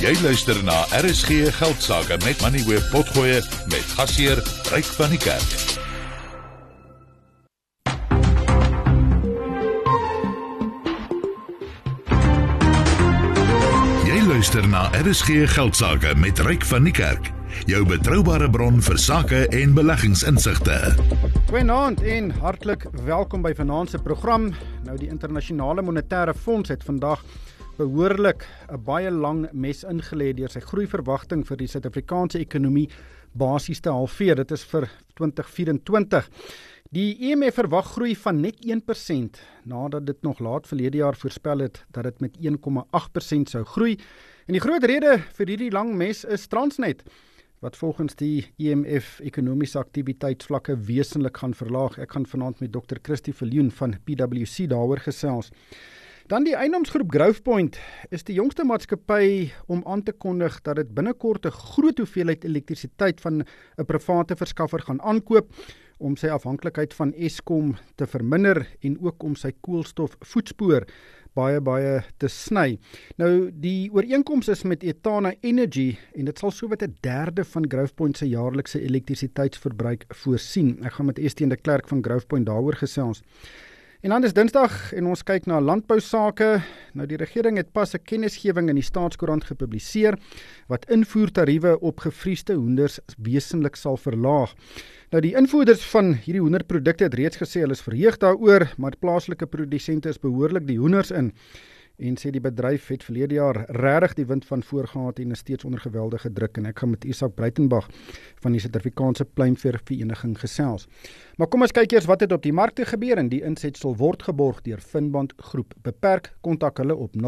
Jy luister na RSG Geldsaake met Money Web Potgoe met gasheer Ryk van die Kerk. Jy luister na RSG Geldsaake met Ryk van die Kerk. Jou betroubare bron vir sake en beleggingsinsigte. Goeienaand en hartlik welkom by vanaand se program. Nou die internasionale monetêre fonds het vandag behoorlik 'n baie lang mes ingelê deur sy groeiverwagting vir die Suid-Afrikaanse ekonomie basies te halveer. Dit is vir 2024. Die IMF verwag groei van net 1% nadat dit nog laat verlede jaar voorspel het dat dit met 1,8% sou groei. En die groot rede vir hierdie lang mes is Transnet wat volgens die IMF ekonomiese aktiwiteitsvlakke wesentlik gaan verlaag. Ek gaan vanaand met Dr. Christie Viljoen van PwC daaroor gesels. Dan die eiendomsgroep Growthpoint is die jongste maatskappy om aan te kondig dat dit binnekort 'n groot hoeveelheid elektrisiteit van 'n private verskaffer gaan aankoop om sy afhanklikheid van Eskom te verminder en ook om sy koolstofvoetspoor baie baie te sny. Nou die ooreenkoms is met Etana Energy en dit sal sowat 'n derde van Growthpoint se jaarlikse elektrisiteitsverbruik voorsien. Ek gaan met Estienne de Klerk van Growthpoint daaroor gesels. En dan is Dinsdag en ons kyk na landbou sake. Nou die regering het pas 'n kennisgewing in die staatskoerant gepubliseer wat invoertariewe op gevriesde hoenders wesentlik sal verlaag. Nou die invoerders van hierdie hoenderprodukte het reeds gesê hulle is verheug daaroor, maar plaaslike produsente is behoorlik die hoenders in en sê die bedryf het verlede jaar regtig die wind van voorgehad en is steeds onder geweldige druk en ek gaan met Isak Breitenberg van die Suid-Afrikaanse Pluimveer Vereniging gesels. Maar kom ons kyk eers wat het op die markte gebeur en die insetsel word geborg deur Finbond Groep. Beperk kontak hulle op 0860442211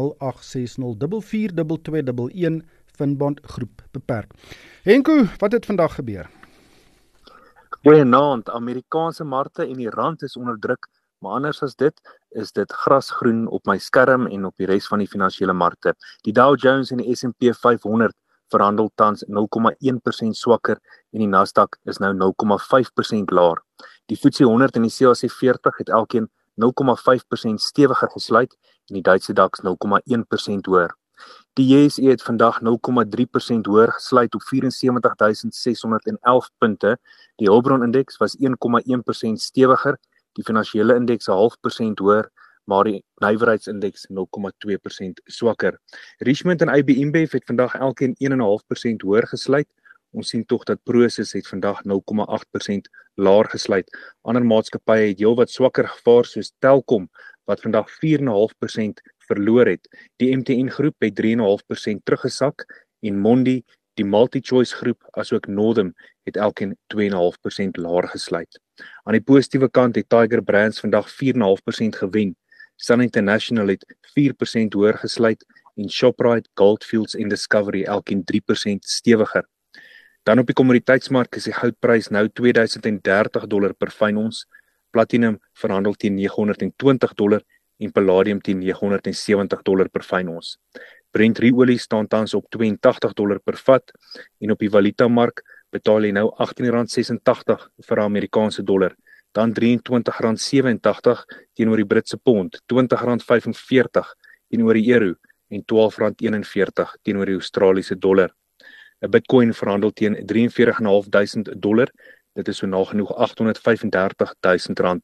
Finbond Groep. Beperk. Henko, wat het vandag gebeur? Goeienaand, Amerikaanse markte en die rand is onder druk Maar anders as dit, is dit grasgroen op my skerm en op die res van die finansiële markte. Die Dow Jones en die S&P 500 verhandel tans 0,1% swakker en die Nasdaq is nou 0,5% laer. Die FTSE 100 en die CAC 40 het elkeen 0,5% stewiger gesluit en die Duitse DAX 0,1% hoër. Die JSE het vandag 0,3% hoër gesluit op 74611 punte. Die Hulbron indeks was 1,1% stewiger die finansiële indeks 'n half persent hoër, maar die nywerheidsindeks 0,2% swakker. Richmond en AB InBev het vandag elkeen 1,5% hoër gesluit. Ons sien tog dat Prosus het vandag 0,8% laer gesluit. Ander maatskappye het heelwat swakker gevaar soos Telkom wat vandag 4,5% verloor het. Die MTN groep het 3,5% teruggesak en Mondi, die MultiChoice groep asook Northam het elkeen 2,5% laer gesluit. Aan die positiewe kant het Tiger Brands vandag 4,5% gewen. Sun International het 4% hoër gesluit en Shoprite, Goldfields en Discovery elkeen 3% stewiger. Dan op die kommoditeitsmark is die goudprys nou 2030 dollar per fyn ons. Platinum verhandel teen 920 dollar en palladium teen 970 dollar per fyn ons. Brent ruolie staan tans op 82 dollar per vat en op die valutamark betaal jy nou R18.86 vir 'n Amerikaanse dollar, dan R23.87 teenoor die Britse pond, R20.45 teenoor die euro en R12.41 teenoor die Australiese dollar. 'n Bitcoin verhandel teen 43.500 dollar. Dit is so nagenoeg R835 000.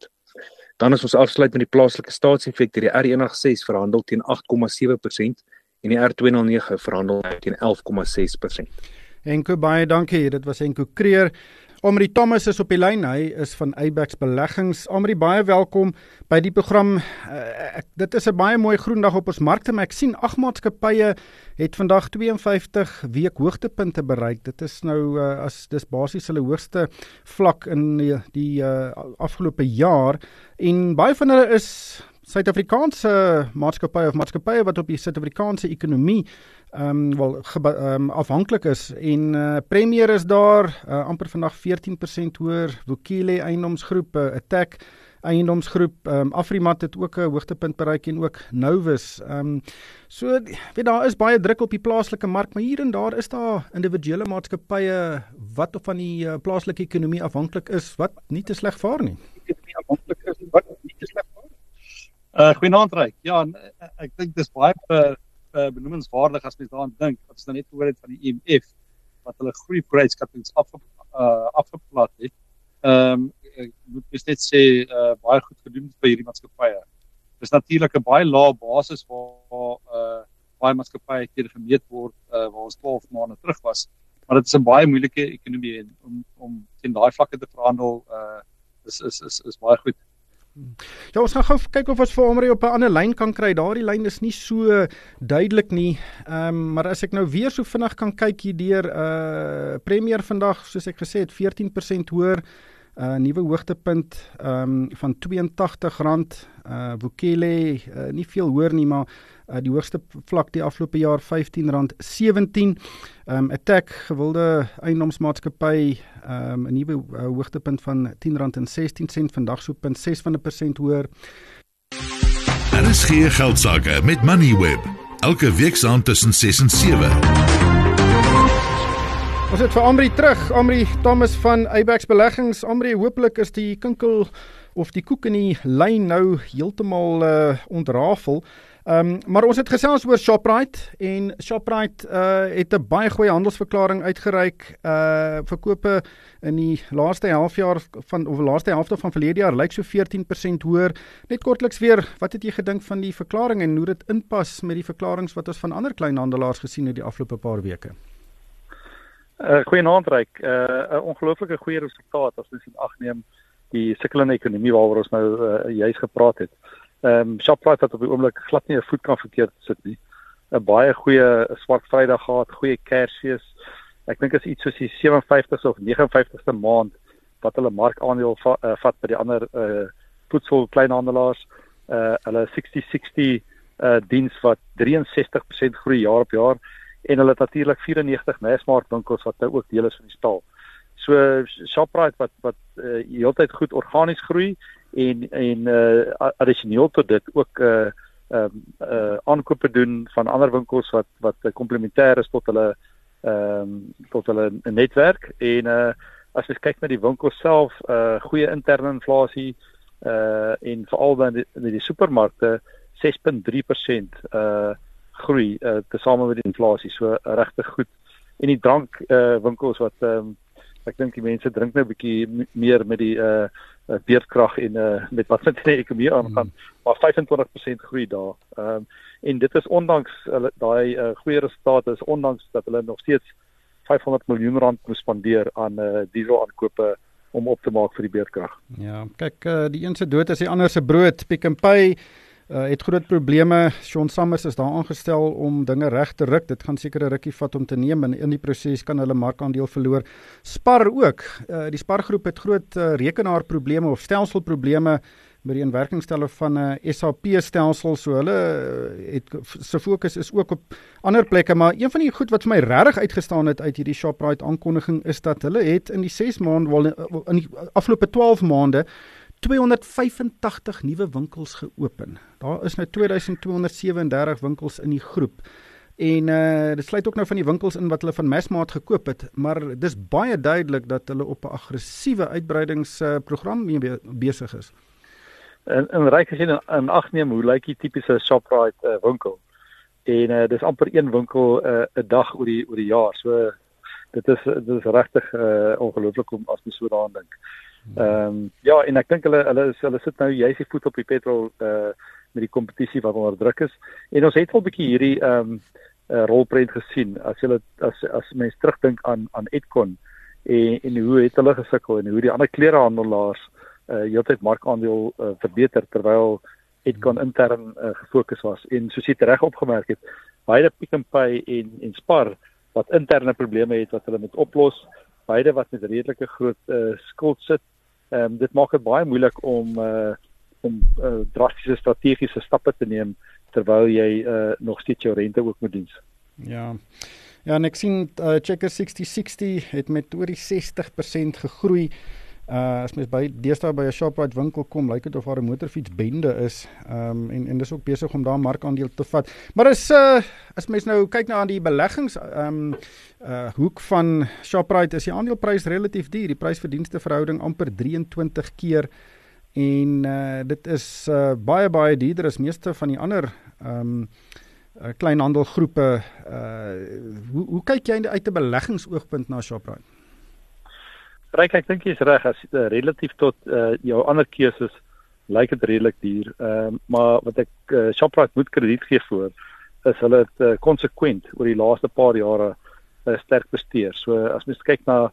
Dan as ons afsluit met die plaaslike staatseffekte, die R106 verhandel teen 8,7% en die R209 verhandel teen 11,6%. Enko baie dankie. Dit was Enko Kreer. Omri Thomas is op die lyn. Hy is van Eyebax Beleggings. Omri, baie welkom by die program. Uh, ek, dit is 'n baie mooi groen dag op ons markte, maar ek sien ag maatskappye het vandag 52 week hoogtepunte bereik. Dit is nou uh, as dis basies hulle hoogste vlak in die, die uh, afgelope jaar en baie van hulle is Suid-Afrikaanse maatskappye of maatskappye wat op die Suid-Afrikaanse ekonomie ehm um, wel um, afhanklik is en uh, Premier is daar uh, amper vandag 14% hoër, Vukile eiendomsgroep, uh, Attack eiendomsgroep, um, Afrimat het ook 'n hoogtepunt bereik en ook Novus. Ehm um, so weet daar is baie druk op die plaaslike mark, maar hier en daar is daar individuele maatskappye wat of van die uh, plaaslike ekonomie afhanklik is wat nie te sleg vaar nie. Ekonomie afhanklik is wat nie te sleg vaar nie. Uh goeienaand Ryk. Ja, ek dink dis baie uh, benoemingswaardig as mens daaraan dink, wat ons nou net gehoor het van die IMF wat hulle groei vooruitskattinge af uh, afgeplat het. Ehm um, ek moet net sê uh, baie goed gedoen by hierdie maatskappye. Dis natuurlik 'n baie lae basis waar uh baie maatskappye teen gemeet word uh, waar ons 12 maande terug was. Maar dit is 'n baie moeilike ekonomie en om om teen daai vlakke te verhandel uh is is is is baie goed. Ja, ons gaan gou kyk of ons vir Omri op 'n ander lyn kan kry. Daardie lyn is nie so duidelik nie. Ehm, um, maar as ek nou weer so vinnig kan kyk hier deur uh Premier vandag, soos ek gesê het, 14% hoër. 'n uh, nuwe hoogtepunt ehm um, van R82. Uh Vukile uh, nie veel hoër nie, maar uh, die hoogste vlak die afgelope jaar R15.17. Ehm um, Attack gewilde eiendomsmaatskappy ehm um, 'n nuwe uh, hoogtepunt van R10.16 vandag so 0.6% hoër. Daar is geen geld sake met Moneyweb. Elke week saam tussen 6 en 7. Ons het vir Amri terug, Amri Thomas van Abex Beleggings. Amri, hooplik is die kinkel of die koek in die lyn nou heeltemal uh, ontrafel. Ehm um, maar ons het gesels oor Shoprite en Shoprite uh het 'n baie goeie handelsverklaring uitgereik. Uh verkope in die laaste halfjaar van of laaste helfte van verlede jaar lyk so 14% hoër. Net kortliks weer, wat het jy gedink van die verklaring en hoe dit inpas met die verklaringe wat ons van ander kleinhandelaars gesien het die afgelope paar weke? Uh goeienaand Ryk. Uh 'n ongelooflike goeie resultaat as ons in ag neem die sukkelende ekonomie waaroor ons nou uh, juis gepraat het. Ehm um, Shoprite wat op die oomblik glad nie 'n voet kan verkeerd sit nie. 'n Baie goeie swart Vrydag gehad, goeie Kersfees. Ek dink is iets soos die 57ste of 59ste maand wat hulle markaandeel va, uh, vat by die ander uh voedsel kleinhandelaars. Uh hulle 6060 uh diens wat 63% groei jaar op jaar en hulle het natuurlik 94 Massmart-winkels wat nou ook deel is van die stal. So Shoprite wat wat uh, heeltyd goed organies groei en en uh addisioneel tot dit ook uh ehm uh, uh aankope doen van ander winkels wat wat komplementêr is tot hulle ehm um, tot hulle netwerk. En uh as jy kyk na die winkels self uh goeie interne inflasie uh en veral dan die, die supermarkte 6.3% uh groei uh tesame met die inflasie. So regtig goed. En die drank uh winkels wat ehm um, ek dink die mense drink nou 'n bietjie meer met die uh beerdkrag en uh, met wat met die ekonomie aangaan, hmm. maar 25% groei daar. Ehm um, en dit is ondanks hulle daai uh, goeie resultate is ondanks dat hulle nog steeds 500 miljoen rand moet spandeer aan uh, diesel aankope om op te maak vir die beerdkrag. Ja, kyk uh, die een se dood is die ander se brood. Pick n Pay uh, het groot probleme. Sean Summers is daar aangestel om dinge reg te ruk. Dit gaan seker 'n rukkie vat om te neem en in die proses kan hulle markandeel verloor. Spar ook. Uh, die Spargroep het groot uh, rekenaarprobleme of stelselprobleme met die inwerkingstelle van 'n uh, SAP stelsel. So hulle het se fokus is ook op ander plekke, maar een van die goed wat vir my regtig uitgestaan het uit hierdie Shoprite aankondiging is dat hulle het in die 6 maande wel in die afgelope 12 maande 285 nuwe winkels geopen. Daar is nou 2237 winkels in die groep. En uh dit sluit ook nou van die winkels in wat hulle van Massmart gekoop het, maar dis baie duidelik dat hulle op 'n aggressiewe uitbreidingsprogram uh, mee besig is. En en ryk gesien in, in ag neem hoe lyk die tipiese Shoprite uh, winkel. En uh dis amper een winkel 'n uh, dag oor die oor die jaar. So dit is dit is regtig uh, ongelooflik om as jy so daaraan dink. Ehm um, ja, en ek dink hulle hulle hulle sit nou juist die voet op die petrol uh met die kompetisie wat onder druk is. En ons het al 'n bietjie hierdie ehm um, uh, rolprent gesien. As jy as as mense terugdink aan aan Edcon en en hoe het hulle gesukkel en hoe die ander klerehandelaars uh heeltyd markandeel uh, verbeter terwyl Edcon intern uh, gefokus was. En soos jy reg opgemerk het, beide Pick n Pay en en Spar wat interne probleme het wat hulle moet oplos, beide wat met redelike groot uh, skuld sit Ehm um, dit maak dit baie moeilik om uh om uh, drastiese strategiese stappe te neem terwyl jy uh nog steeds jou rente ook moet diens. Ja. Ja, en ek sien uh, Checker 6060 het met oor die 60% gegroei. Uh as mens by deesdae by 'n Shoprite winkel kom, lyk dit of daar 'n motorfiets bende is. Um en en dis ook besig om daar markandeel te vat. Maar as uh as mens nou kyk na aan die beleggings um uh hoek van Shoprite is die aandeleprys relatief duur. Die prys-verdienste verhouding amper 23 keer en uh dit is uh baie baie duurder as meeste van die ander um uh, kleinhandelgroepe. Uh hoe hoe kyk jy uit 'n beleggingsoogpunt na Shoprite? Ryk, ek dink jy's reg as uh, relatief tot uh, jou ander keuses lyk dit redelik duur. Ehm uh, maar wat ek uh, Shoprite moet krediet gee vir is hulle het uh, konsekwent oor die laaste paar jare uh, sterk besteer. So as mens kyk na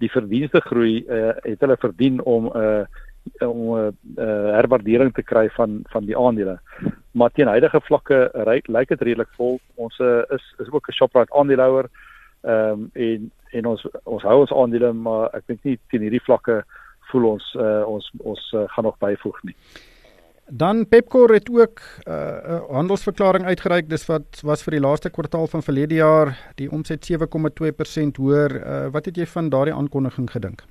die verdienste groei, uh, het hulle verdien om 'n uh, om 'n uh, uh, herwaardering te kry van van die aandele. Maar teen huidige vlakke lyk dit redelik vol. Ons uh, is is ook 'n Shoprite aandeelhouer. Ehm um, en en ons ons hou ons aandele, maar ek dink nie teen hierdie vlakke voel ons uh, ons ons uh, gaan nog byvoeg nie. Dan Pepkor het ook 'n uh, handelsverklaring uitgereik. Dis wat was vir die laaste kwartaal van verlede jaar, die omset 7,2% hoër. Uh, wat het jy van daardie aankondiging gedink?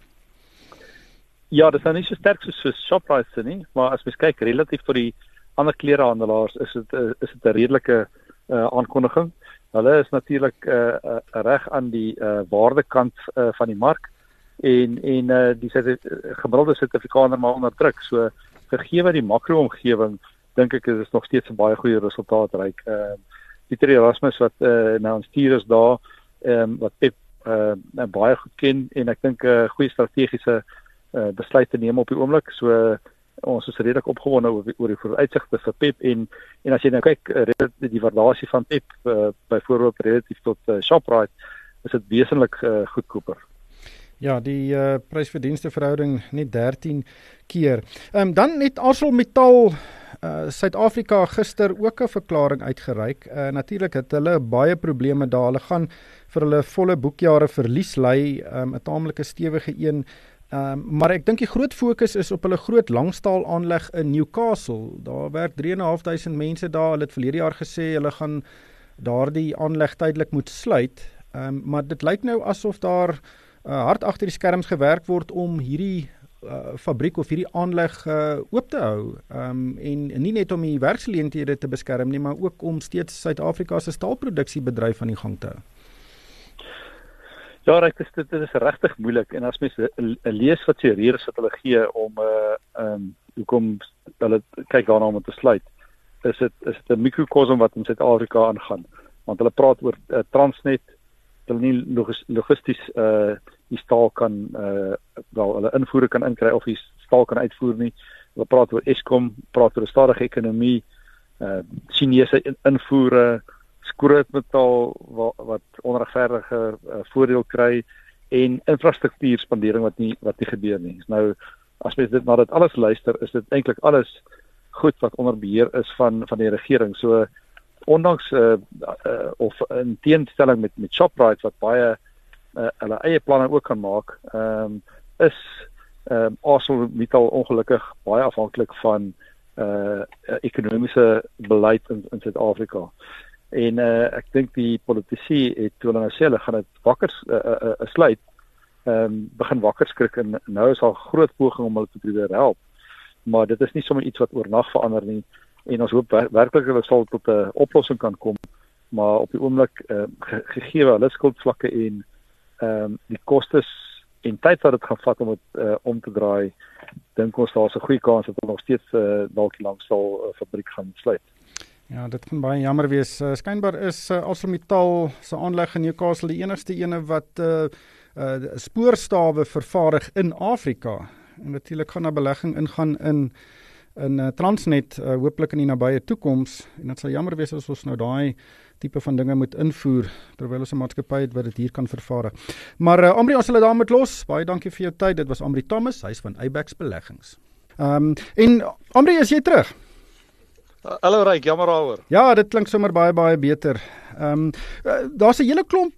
Ja, dit is nou nie so sterk soos so Shoprite nie, maar as mens kyk relatief tot die ander klerehandelaars, is dit uh, is dit 'n redelike uh, aankondiging. Hulle is natuurlik uh, uh, reg aan die uh, waardekant uh, van die mark en en uh, die gemiddelde Suid-Afrikaner maar onder druk. So gegee wat die makro-omgewing dink ek is nog steeds 'n baie goeie resultaat reik. Ehm uh, Pieter Erasmus wat uh, nou ons stuur is daar ehm um, wat Pep uh, baie goed ken en ek dink 'n uh, goeie strategiese uh, besluit te neem op die oomblik. So ons is redelik opgewonde oor oor die vooruitsigte vir Pep en en as jy nou kyk uh, die waardasie van Pep uh, byvoorbeeld relatief tot uh, Shoprite is dit wesentlik uh, goedkoper. Ja, die uh, prysverdienste verhouding net 13 keer. Ehm um, dan het ArcelorMittal uh Suid-Afrika gister ook 'n verklaring uitgereik. Uh natuurlik het hulle baie probleme daar. Hulle gaan vir hulle volle boekjare verlies ly, um, 'n taamlike stewige een. Ehm um, maar ek dink die groot fokus is op hulle groot langstaal aanleg in Newcastle. Daar werk 3.500 mense daar. Hulle het verlede jaar gesê hulle gaan daardie aanleg tydelik moet sluit. Ehm um, maar dit lyk nou asof daar uh, hard agter die skerms gewerk word om hierdie uh, fabriek of hierdie aanleg uh, oop te hou. Ehm um, en nie net om die werksgeleenthede te beskerm nie, maar ook om steeds Suid-Afrika se staalproduksiebedryf aan die gang te hou. Ja, ek dis dit is regtig moeilik en as mens lees wat se redes wat hulle gee om 'n uh, ehm um, hoekom hulle kyk daarna om te sluit, is dit is dit 'n mikrokosm wat in Suid-Afrika aangaan. Want hulle praat oor uh, Transnet, hulle nie logisties uh die staal kan uh wel hulle invoere kan inkry of die staal kan uitvoer nie. Hulle praat oor Eskom, praat oor 'n stadige ekonomie, uh Chinese invoere, skrootmetaal wat, wat onregverdige uh, voordeel kry en infrastruktuurspandering wat nie wat nie gebeur nie. Nou as mens dit maar dit alles luister, is dit eintlik alles goed wat onder beheer is van van die regering. So ondanks uh, uh of in teenstelling met met Shoprite wat baie uh, hulle eie planne ook kan maak, ehm um, is ehm um, ArcelorMittal ongelukkig baie afhanklik van uh ekonomiese beleid in in Suid-Afrika. En uh ek dink die politici het toe hulle nou sê hulle gaan dit wakker uh, uh, uh, sluit ehm um, begin wakker skrik en nou is al groot poging om hulle te probeer help. Maar dit is nie sommer iets wat oornag verander nie en ons hoop werklik hulle sal tot 'n oplossing kan kom maar op die oomblik uh, gegee hulle skuldvlakke en ehm um, die kostes en tyd wat dit gaan vat om dit uh, om te draai dink ons daar's 'n goeie kans dat hulle nog steeds uh, dalk lank sal uh, fabriek gaan sluit. Ja, dit kan baie jammer wees. Uh, Skynbaar is uh, ArcelorMittal se aanleg in Newcastle die enigste ene wat uh, uh spoorstawe vervaardig in Afrika. En natuurlik gaan 'n belegging ingaan in in uh, Transnet uh, hooplik in die nabye toekoms en dit sal jammer wees as ons nou daai tipe van dinge moet invoer terwyl ons 'n maatskappy het wat dit hier kan vervaardig. Maar uh, Amri, ons sal dit daarmee los. Baie dankie vir jou tyd. Dit was Amri Thomas, hy's van Abex Beleggings. Ehm um, en Amri, is jy terug? Hallo Ryk, jammer daaroor. Ja, dit klink sommer baie baie beter. Ehm um, daar's 'n hele klomp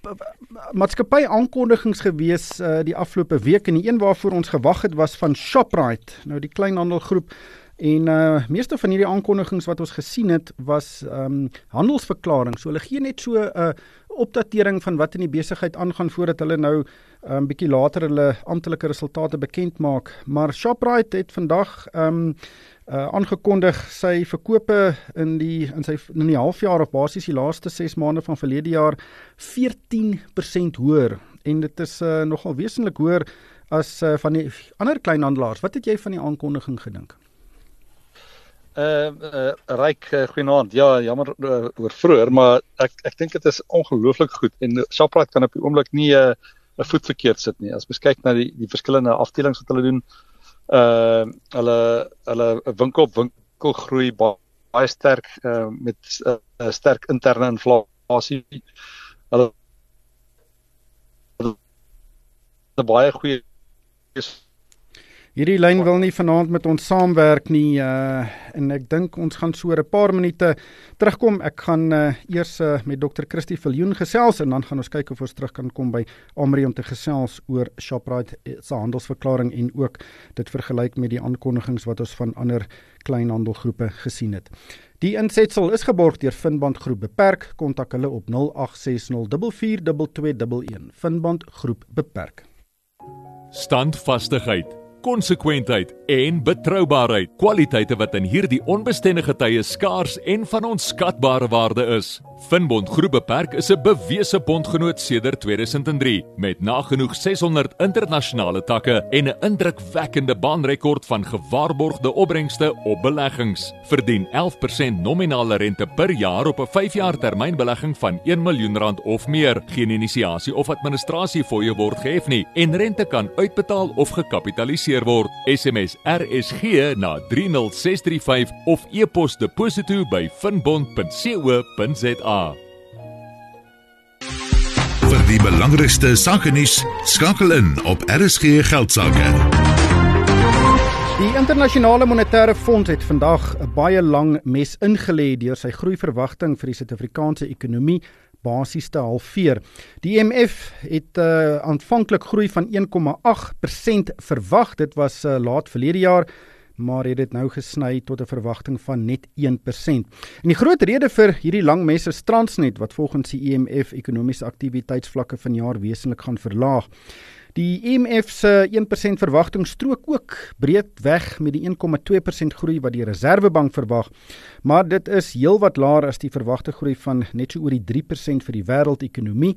maatskappy aankondigings gewees uh, die afgelope week en die een waarvoor ons gewag het was van Shoprite. Nou die kleinhandelgroep En uh meeste van hierdie aankondigings wat ons gesien het was ehm um, handelsverklaringe. So hulle gee net so 'n uh, opdatering van wat in die besigheid aangaan voordat hulle nou 'n um, ehm, bietjie later hulle amptelike resultate bekend maak. Maar Shoprite het vandag ehm um, uh aangekondig sy verkope in die in sy in die halfjaar of basies die laaste 6 maande van verlede jaar 14% hoër en dit is uh, nogal wesentlik hoër as uh, van die ander kleinhandelaars. Wat het jy van die aankondiging gedink? Uh uh ryk uh, goeienaand. Ja, jammer uh, oor vroeër, maar ek ek dink dit is ongelooflik goed en Shoprite kan op die oomblik nie uh, 'n voet verkeerd sit nie. As mens kyk na die die verskillende afdelings wat hulle doen, uh hulle hulle winkel op winkel groei baie sterk uh met 'n uh, sterk interne inflasie. Hulle 'n baie goeie Hierdie lyn wil nie vanaand met ons saamwerk nie uh en ek dink ons gaan so 'n paar minute terugkom. Ek gaan uh eers uh, met Dr. Christie Viljoen gesels en dan gaan ons kyk of ons terug kan kom by Amri om te gesels oor Shoprite se handelsverklaring en ook dit vergelyk met die aankondigings wat ons van ander kleinhandelgroepe gesien het. Die insetsel is geborg deur Finband Groep Beperk. Kontak hulle op 0860442211. Finband Groep Beperk. Standvastigheid konsekwentheid en betroubaarheid, kwaliteite wat in hierdie onbestendige tye skaars en van onskatbare waarde is. Finbond Groep Beperk is 'n bewese bondgenoot sedert 2003 met nagenoeg 600 internasionale takke en 'n indrukwekkende baanrekord van gewaarborgde opbrengste op beleggings. Verdien 11% nominale rente per jaar op 'n 5-jaar termynbelegging van 1 miljoen rand of meer. Geen inisiasie of administrasie fooie word gehef nie en rente kan uitbetaal of gekapitaliseer word. SMS RSG na 30635 of e-pos deposito by finbond.co.za. Vir die belangrikste sake nuus, skakel in op RSG geldsaake. Die internasionale monetêre fonds het vandag 'n baie lang mes ingelê deur sy groeiverwagting vir die Suid-Afrikaanse ekonomie basies te halveer. Die IMF het uh, aanvanklik groei van 1,8% verwag. Dit was uh, laat verlede jaar maar het dit nou gesny tot 'n verwagting van net 1%. En die groot rede vir hierdie lang mes is Transnet wat volgens die IMF ekonomiese aktiwiteitsvlakke vanjaar wesentlik gaan verlaag. Die IMF se 1% verwagting strook ook breed weg met die 1,2% groei wat die Reserwebank verwag, maar dit is heelwat laer as die verwagte groei van net so oor die 3% vir die wêreldekonomie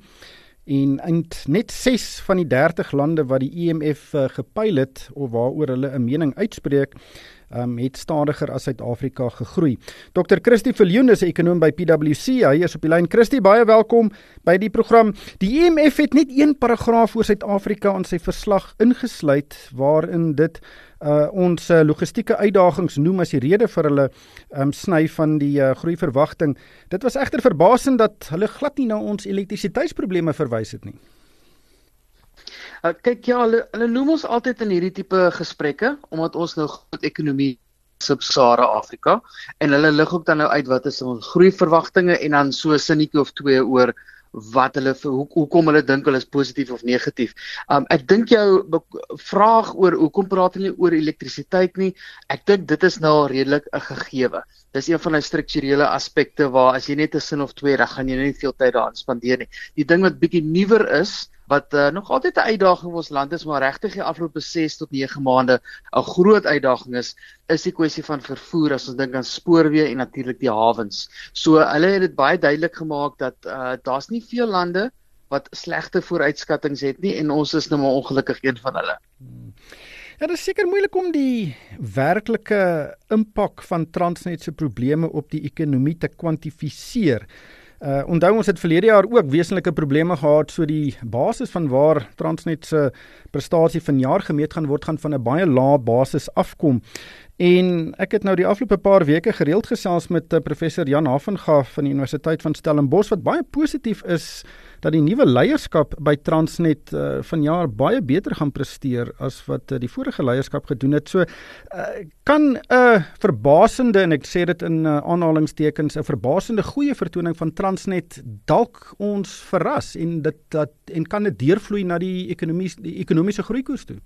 en eind net 6 van die 30 lande wat die IMF uh, gepyl het of waaroor hulle 'n mening uitspreek um, het stadiger as Suid-Afrika gegroei. Dr. Christie Viljoen is 'n ekonom by PwC. Hy is op die lyn. Christie, baie welkom by die program. Die IMF het net een paragraaf oor Suid-Afrika in sy verslag ingesluit waarin dit uh, ons uh, logistieke uitdagings noem as die rede vir hulle um, sny van die uh, groei verwagting. Dit was egter verbasend dat hulle glad nie na ons elektrisiteitsprobleme verwys het nie. Uh, kyk ja, hulle hulle noem ons altyd in hierdie tipe gesprekke omdat ons nou groot ekonomie Sub-Sahara Afrika en hulle lig ook dan nou uit wat is ons groeiverwagtinge en dan so sinnetjie of twee oor wat hulle hoe hoekom hulle dink hulle is positief of negatief. Um ek dink jou vraag oor hoekom praat hulle oor elektrisiteit nie, ek dink dit is nou redelik 'n gegewe. Dis een van die strukturele aspekte waar as jy net 'n sin of twee reg gaan jy nie veel tyd daaraan spandeer nie. Die ding wat bietjie nuwer is wat uh, nog altyd 'n uitdaging vir ons land is, maar regtig die afgelope 6 tot 9 maande 'n groot uitdaging is, is die kwessie van vervoer as ons dink aan spoorweë en natuurlik die hawens. So hulle het dit baie duidelik gemaak dat uh, daar's nie veel lande wat slegte vooruitskattinge het nie en ons is nou maar ongelukkig een van hulle. Ja, dit is seker moeilik om die werklike impak van Transnet se probleme op die ekonomie te kwantifiseer. Uh onthou ons het verlede jaar ook wesenlike probleme gehad so die basis van waar Transnet se prestasie vanjaar gemeet gaan word gaan van 'n baie lae basis afkom. En ek het nou die afgelope paar weke gereeld gesels met uh, professor Jan Hafengaaf van die Universiteit van Stellenbosch wat baie positief is dat die nuwe leierskap by Transnet uh, vanjaar baie beter gaan presteer as wat uh, die vorige leierskap gedoen het. So uh, kan 'n uh, verbasende en ek sê dit in uh, aanhalingstekens 'n verbasende goeie vertoning van Transnet dalk ons verras en dit dat en kan dit deurvloei na die ekonomie die ekonomiese groeikoers toe.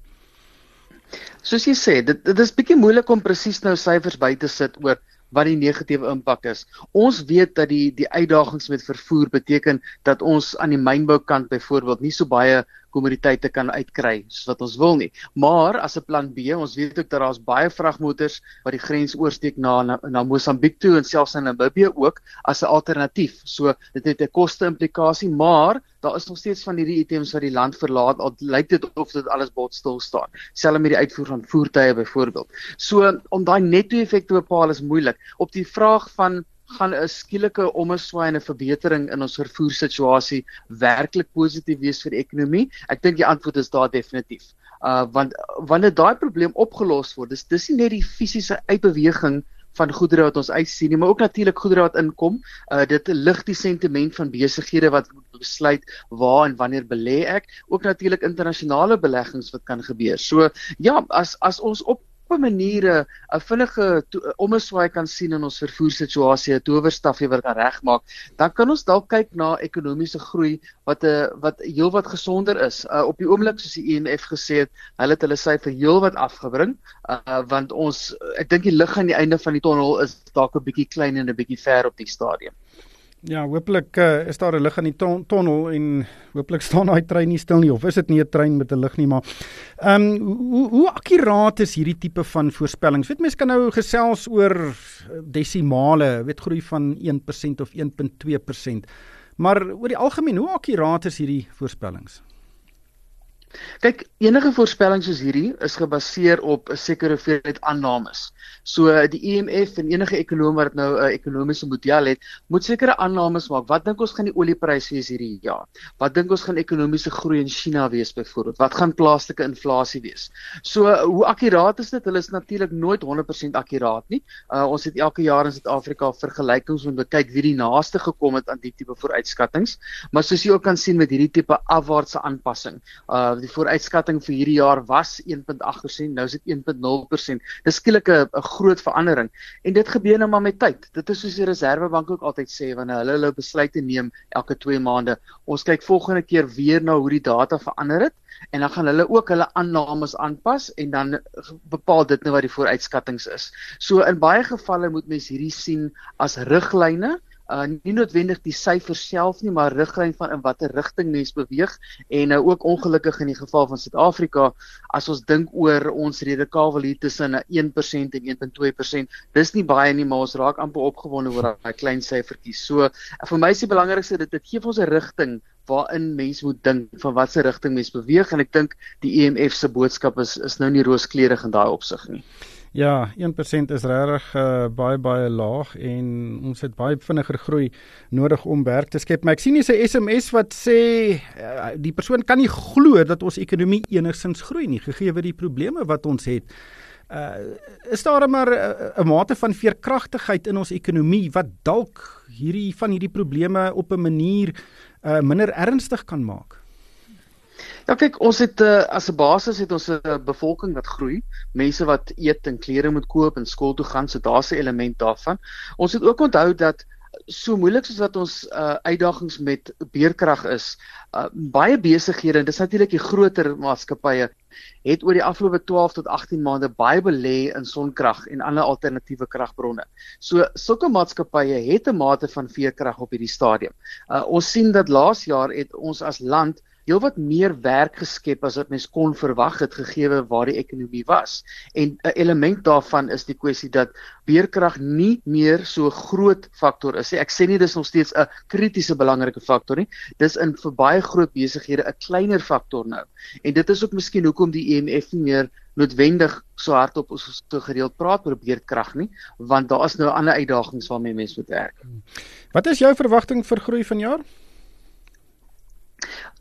Soos jy sê, dit dit is bietjie moeilik om presies nou syfers by te sit oor wat die negatiewe impak is. Ons weet dat die die uitdagings met vervoer beteken dat ons aan die mynboukant byvoorbeeld nie so baie kommoditeite kan uitkry soos wat ons wil nie. Maar as 'n plan B, ons weet ook dat daar's baie vragmotors wat die grens oorsteek na na, na Mosambiek toe en selfs in Namibië ook as 'n alternatief. So dit het 'n koste implikasie, maar daar is nog steeds van hierdie items wat die land verlaat al lyk dit of dit alles bot stil staan selfs met die uitvoer van voertuie byvoorbeeld so om daai netto effek te bepaal is moeilik op die vraag van gaan 'n skielike omeswaai en 'n verbetering in ons vervoersituasie werklik positief wees vir die ekonomie? Ek dink die antwoord is daar definitief. Uh want wanneer daai probleem opgelos word, dis dis nie net die fisiese uitbeweging van goedere wat ons uitsien nie, maar ook natuurlik goedere wat inkom. Uh dit lig die sentiment van besighede wat besluit waar en wanneer belê ek, ook natuurlik internasionale beleggings wat kan gebeur. So ja, as as ons op op 'n maniere 'n vinnige omeswaai kan sien in ons vervoersituasie, 'n towerstafie wat kan regmaak, dan kan ons dalk kyk na ekonomiese groei wat 'n uh, wat heelwat gesonder is. Uh, op die oomblik soos die IMF e gesê het, hulle het hulle syfer heelwat afgebring, uh, want ons ek dink die lig aan die einde van die tonnel is dalk 'n bietjie klein en 'n bietjie ver op die stadium. Ja, hopelik uh, is daar 'n lig in die ton tonnel en hopelik staan daai trein nie stil nie of is dit nie 'n trein met 'n lig nie, maar ehm um, hoe hoe akkuraat is hierdie tipe van voorspellings? Weet mense kan nou gesels oor desimale, weet groei van 1% of 1.2%. Maar oor die algemeen, hoe akkuraat is hierdie voorspellings? Kyk, enige voorspelling soos hierdie is gebaseer op 'n sekere hoeveelheid aannames. So die IMF e en enige ekonom wat nou 'n ekonomiese model het, moet sekere aannames maak. Wat dink ons gaan die oliepryse wees hierdie jaar? Wat dink ons gaan ekonomiese groei in China wees byvoorbeeld? Wat gaan plaaslike inflasie wees? So hoe akkuraat is dit? Hulle is natuurlik nooit 100% akkuraat nie. Uh, ons het elke jaar in Suid-Afrika vergelykings om te kyk wie die naaste gekom het aan die tipe vooruitskattinge. Maar soos jy ook kan sien met hierdie tipe afwaartse aanpassing, uh die vooruitskatting vir hierdie jaar was 1.8%, nou is dit 1.0%. Dis skielik 'n groot verandering en dit gebeur nou maar met tyd. Dit is soos die Reserwebank ook altyd sê wanneer hulle hulle besluite neem elke 2 maande. Ons kyk volgende keer weer na hoe die data verander het en dan gaan hulle ook hulle aannames aanpas en dan bepaal dit nou wat die vooruitskattinge is. So in baie gevalle moet mens hierdie sien as riglyne uh nie noodwendig die syfer self nie maar riglyn van in watter rigting mens beweeg en nou uh, ook ongelukkig in die geval van Suid-Afrika as ons dink oor ons redekawel hier tussen 1% en 1.2% dis nie baie nie maar ons raak amper opgewonde oor daai klein syfertjie so vir my is die belangrikste dit dit gee ons 'n rigting waarin mens moet dink van watter rigting mens beweeg en ek dink die EMF se boodskap is is nou nie rooskleurig in daai opsig nie Ja, 1% is regtig uh, baie baie laag en ons het baie vinniger groei nodig om werk te skep. Maar ek sien hier 'n SMS wat sê uh, die persoon kan nie glo dat ons ekonomie enigsins groei nie gegee word die probleme wat ons het. Uh, is daar maar 'n uh, mate van veerkragtigheid in ons ekonomie wat dalk hierdie van hierdie probleme op 'n manier uh, minder ernstig kan maak? Ja kyk, ons het uh, as 'n basis het ons 'n uh, bevolking wat groei, mense wat eet en klere moet koop en skool toe gaan, so daar's 'n element daarvan. Ons het ook onthou dat so moeilik soos wat ons uh, uitdagings met beerkrag is, uh, baie besighede, dis natuurlik die groter maatskappye het oor die afgelope 12 tot 18 maande baie belê in sonkrag en ander alternatiewe kragbronne. So sulke maatskappye het 'n mate van veerkrag op hierdie stadium. Uh, ons sien dat laas jaar het ons as land heelwat meer werk geskep as wat mens kon verwag het gegee waar die ekonomie was. En 'n element daarvan is die kwessie dat beerkrag nie meer so groot faktor is nie. Ek sê nie dis nog steeds 'n kritiese belangrike faktor nie. Dis in vir baie groot besighede 'n kleiner faktor nou. En dit is ook miskien hoekom die IMF e nie meer noodwendig so hardop ons so gereeld praat oor beerkrag nie, want daar is nou ander uitdagings waarmee mense moet werk. Wat is jou verwagting vir groei vanjaar?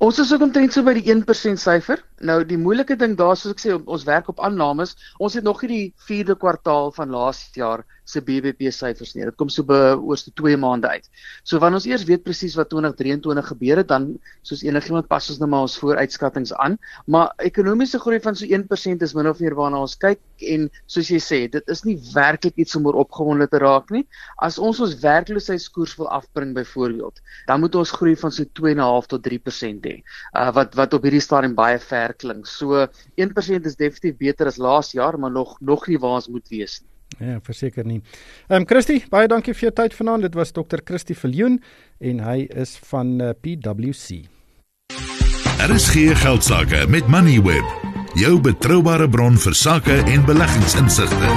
Ons is ook omtrent so by die 1% syfer. Nou die moeilike ding daar soos ek sê ons werk op aannames. Ons het nog nie die 4de kwartaal van laas jaar se BBP syfers nie. Dit kom so by oorste 2 maande uit. So wanneer ons eers weet presies wat 2023 gebeur het, dan soos enigiemand pas ons nou maar ons vooruitskattinge aan, maar ekonomiese groei van so 1% is min of meer waarna ons kyk en soos jy sê, dit is nie werklik iets om oor opgewonde te raak nie. As ons ons werkloosheidskoers wil afbring byvoorbeeld, dan moet ons groei van so 2.5 tot 3% hê. Uh wat wat op hierdie stadium baie ver klink. So 1% is definitief beter as laas jaar, maar nog nog nie waar ons moet wees nie. Ja, verseker nie. Ehm um, Christie, baie dankie vir jou tyd vanaand. Dit was Dr. Christie Viljoen en hy is van uh, eh, PwC. RSG Geldsaake met Moneyweb, jou betroubare bron vir sake en beleggingsinsigte.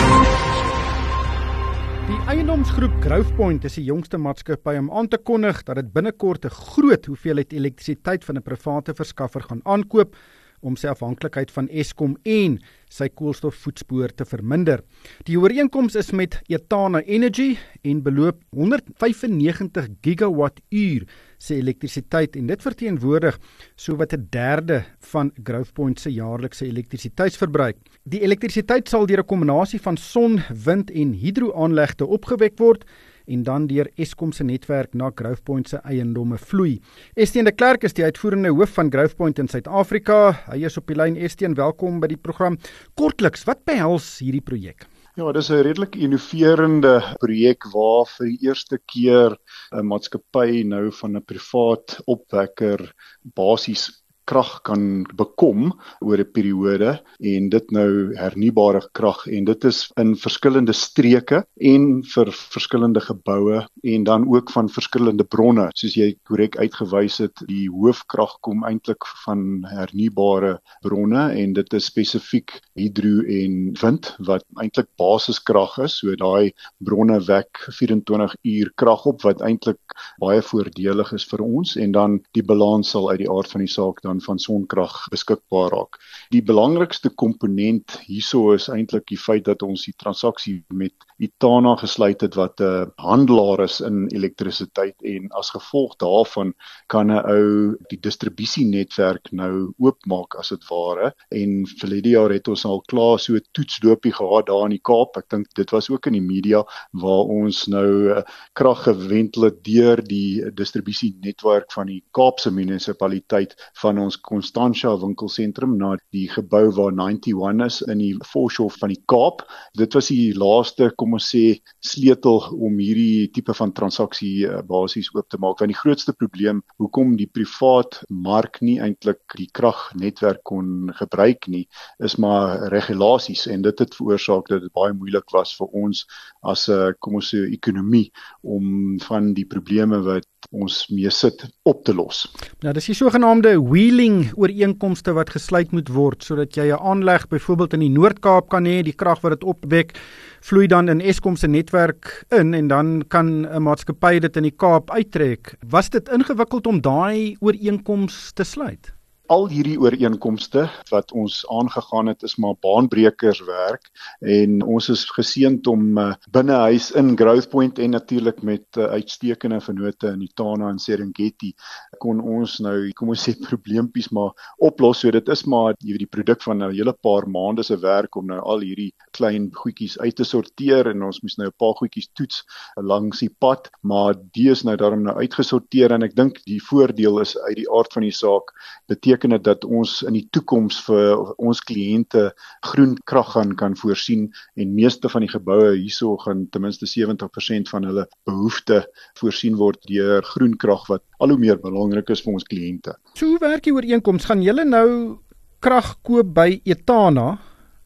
Die eiendomsgroep Growthpoint is die jongste maatskappy om aan te kondig dat dit binnekort 'n groot hoeveelheid elektrisiteit van 'n private verskaffer gaan aankoop om sy afhanklikheid van Eskom en sy koolstofvoetspoor te verminder. Die ooreenkoms is met Etana Energy en beloop 195 gigawatt uur se elektrisiteit en dit verteenwoordig sowat 'n derde van Growthpoint se jaarlikse elektrisiteitsverbruik. Die elektrisiteit sal deur 'n kombinasie van son, wind en hidroaanlegte opgewek word en dan deur Eskom se netwerk na Growthpoint se eiendomme vloei. Estienne de Klerk is die uitvoerende hoof van Growthpoint in Suid-Afrika. Hy is op die lyn. Estienne, welkom by die program. Kortliks, wat behels hierdie projek? Ja, dis 'n redelik innoverende projek waar vir die eerste keer 'n maatskappy nou van 'n privaat opwekker basies krag kan bekom oor 'n periode en dit nou hernubare krag en dit is in verskillende streke en vir verskillende geboue en dan ook van verskillende bronne. Soos jy korrek uitgewys het die hoofkrag kom eintlik van hernubare bronne en dit is spesifiek hidro en wind wat eintlik basiskrag is. So daai bronne wek 24 uur krag op wat eintlik baie voordelig is vir ons en dan die balans sal uit die aard van die saak dan van sonkrag beskikbaar raak. Die belangrikste komponent hierso is eintlik die feit dat ons die transaksie met Itana gesluit het wat 'n handelaar is in elektrisiteit en as gevolg daarvan kan 'n ou die distribusienetwerk nou oopmaak as dit ware en verlede jaar het ons al klaar so 'n toetsdoopie gehad daar in die Kaap. Ek dink dit was ook in die media waar ons nou eh, krag gewentel het deur die distribusienetwerk van die Kaapse munisipaliteit van ons Constantia winkelsentrum na die gebou waar 91 is in die foreshore van die Kaap. Dit was die laaste, kom ons sê, sleutel om hierdie tipe van transaksie uh, basies oop te maak. Want die grootste probleem hoekom die privaat mark nie eintlik die kragnetwerk kon gebruik nie, is maar regulasies en dit het veroorsaak dat dit baie moeilik was vir ons as 'n uh, kom ons sê ekonomie om van die probleme wat ons mee sit op te los. Nou dis die sogenaamde wheeling ooreenkomste wat gesluit moet word sodat jy 'n aanleg byvoorbeeld in die Noord-Kaap kan hê, die krag wat dit opwek vloei dan in Eskom se netwerk in en dan kan 'n maatskappy dit in die Kaap uittrek. Was dit ingewikkeld om daai ooreenkoms te sluit? Al hierdie ooreenkomste wat ons aangegaan het is maar baanbrekers werk en ons is geseënd om uh, binne huis in Growthpoint en natuurlik met uh, uitstekende vennote in Itana en Serengeti kon ons nou kom ons sê probleempies maar oplos. So dit is maar jy weet die produk van 'n hele paar maande se werk om nou al hierdie klein goedjies uit te sorteer en ons moes nou 'n paar goedjies toets langs die pad maar die is nou daarom nou uitgesorteer en ek dink die voordeel is uit die aard van die saak beteken beteken dit dat ons in die toekoms vir ons kliënte groen krag gaan kan voorsien en meeste van die geboue hierso gaan ten minste 70% van hulle behoeftes voorsien word deur groen krag wat al hoe meer belangrik is vir ons kliënte. So hoe werk die ooreenkoms? Gaan julle nou krag koop by Etana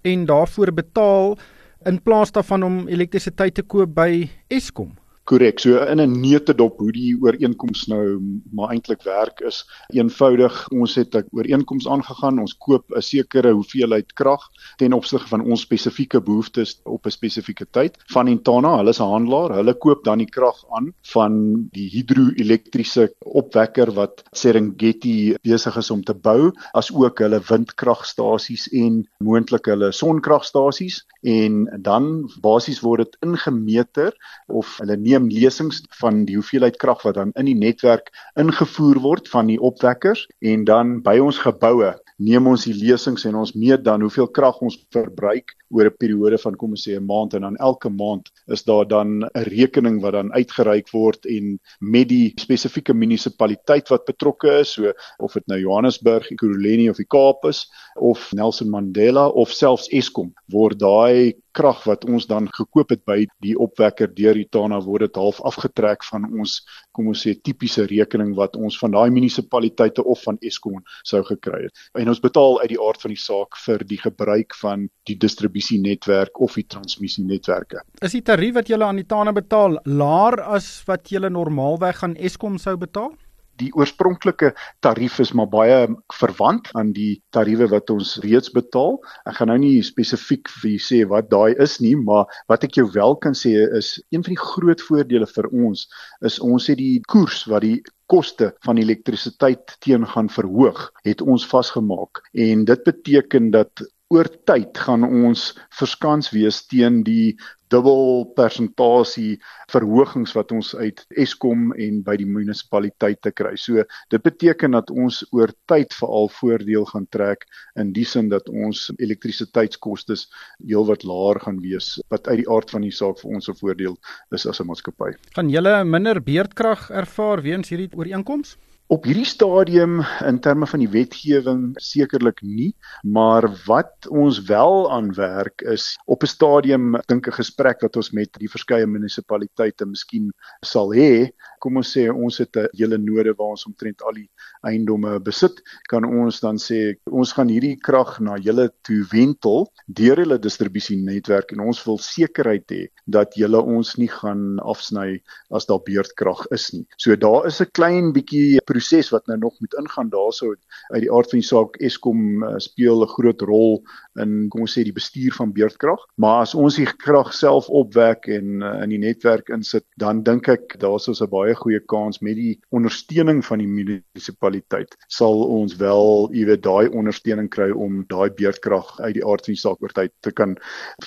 en daarvoor betaal in plaas daarvan om elektrisiteit te koop by Eskom? Korrek. So in 'n neutedop hoe die ooreenkoms nou maar eintlik werk is eenvoudig. Ons het 'n ooreenkoms aangegaan. Ons koop 'n sekere hoeveelheid krag ten opsigte van ons spesifieke behoeftes op 'n spesifieke tyd van Intana. Hulle is 'n handelaar. Hulle koop dan die krag aan van die hidroelektriese opwekker wat Serengeti besig is om te bou, as ook hulle windkragstasies en moontlik hulle sonkragstasies en dan basies word dit ingemeter of hulle neem lesings van die hoeveelheid krag wat dan in die netwerk ingevoer word van die opwekkers en dan by ons geboue neem ons die lesings en ons meet dan hoeveel krag ons verbruik oor 'n periode van kom ons sê 'n maand en dan elke maand is daar dan 'n rekening wat dan uitgereik word en met die spesifieke munisipaliteit wat betrokke is so of dit nou Johannesburg, Ekurhuleni of die Kaap is of Nelson Mandela of selfs Eskom word daai krag wat ons dan gekoop het by die opwekker deur Itana word dit half afgetrek van ons kom ons sê tipiese rekening wat ons van daai munisipaliteite of van Eskom sou gekry het. En ons betaal uit die aard van die saak vir die gebruik van die distribusienetwerk of die transmissienetwerke. Is die tarief wat julle aan Itana betaal laer as wat julle normaalweg aan Eskom sou betaal? die oorspronklike tarief is maar baie verwant aan die tariewe wat ons reeds betaal. Ek gaan nou nie spesifiek vir sê wat daai is nie, maar wat ek jou wel kan sê is een van die groot voordele vir ons is ons het die koers wat die koste van elektrisiteit teen gaan verhoog, het ons vasgemaak en dit beteken dat oor tyd gaan ons verskans wees teen die dubbel persentasie verhogings wat ons uit Eskom en by die munisipaliteite kry. So dit beteken dat ons oor tyd veral voordeel gaan trek in die sin dat ons elektrisiteitskoste heelwat laer gaan wees wat uit die aard van die saak vir ons 'n voordeel is as 'n maatskappy. Gaan julle minder beurtkrag ervaar weens hierdie ooreenkoms? Op hierdie stadium in terme van die wetgewing sekerlik nie, maar wat ons wel aan werk is op 'n stadium dink 'n gesprek wat ons met die verskeie munisipaliteite miskien sal hê. Kom ons sê ons het 'n hele node waar ons omtrent al die eiendomme besit, kan ons dan sê ons gaan hierdie krag na julle toe wentel deur hulle distribusienetwerk en ons wil sekerheid hê dat julle ons nie gaan afsny as daar beurtkrag is nie. So daar is 'n klein bietjie proses wat nou nog moet ingaan daarso uit die aard van die saak Eskom uh, speel 'n groot rol in kom ons sê die bestuur van beurtkrag maar as ons die krag self opwek en uh, in die netwerk insit dan dink ek daar's ons 'n baie goeie kans met die ondersteuning van die munisipaliteit sal ons wel weet daai ondersteuning kry om daai beurtkrag uit die aard van die saak oor tyd te kan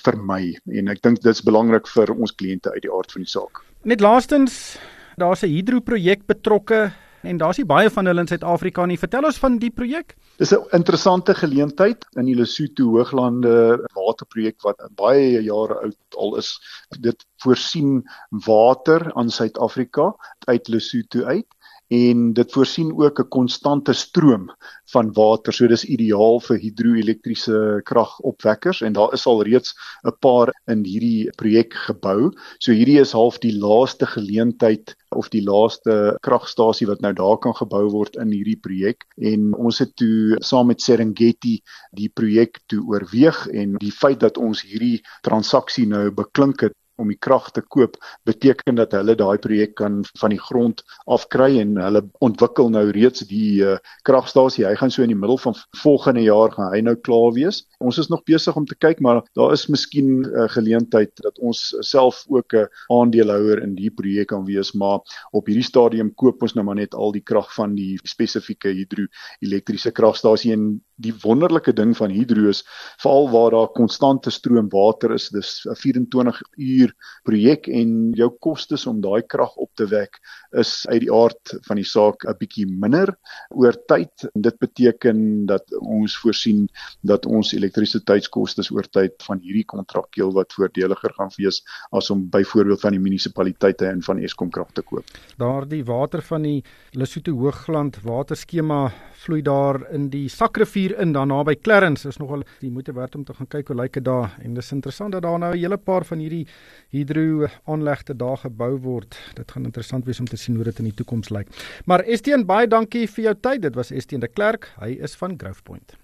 vermy. En ek dink dit is belangrik vir ons kliënte uit die aard van die saak. Net laastens daar's 'n hidroprojek betrokke en daar's nie baie van hulle in Suid-Afrika nie. Vertel ons van die projek. Dis 'n interessante geleentheid in die Lesotho Hooglande waterprojek wat baie jare oud al is. Dit voorsien water aan Suid-Afrika uit Lesotho uit en dit voorsien ook 'n konstante stroom van water. So dis ideaal vir hidroelektriese kragopwekkers en daar is al reeds 'n paar in hierdie projek gebou. So hierdie is half die laaste geleentheid of die laaste kragstasie wat nou daar kan gebou word in hierdie projek en ons het toe saam met Serengeti die projek toe oorweeg en die feit dat ons hierdie transaksie nou beklink het om die krag te koop beteken dat hulle daai projek kan van die grond afkry en hulle ontwikkel nou reeds die uh, kragstasie. Hy gaan so in die middel van volgende jaar gaan hy nou klaar wees. Ons is nog besig om te kyk maar daar is miskien 'n uh, geleentheid dat ons self ook 'n aandeelhouer in die projek kan wees, maar op hierdie stadium koop ons nou maar net al die krag van die spesifieke hidroelektriese kragstasie en die wonderlike ding van hidro is veral waar daar konstante stroom water is dis 'n 24 uur projek en jou kostes om daai krag op te wek is uit die aard van die saak 'n bietjie minder oor tyd en dit beteken dat ons voorsien dat ons elektrisiteitskoste oor tyd van hierdie kontrak heel wat voordeliger gaan wees as om byvoorbeeld van die munisipaliteite en van Eskom krag te koop. Daardie water van die Lesotho Hoogland waterskema vloei daar in die Sakrivier in daar naby Clarence is nogal die moeite werd om te gaan kyk hoe lyk dit daar en dis interessant dat daar nou 'n hele paar van hierdie hidro aanlegte daar gebou word. Dit gaan interessant wees om te sien hoe dit in die toekoms lyk. Maar Estienne baie dankie vir jou tyd. Dit was Estienne de Klerk. Hy is van Growthpoint.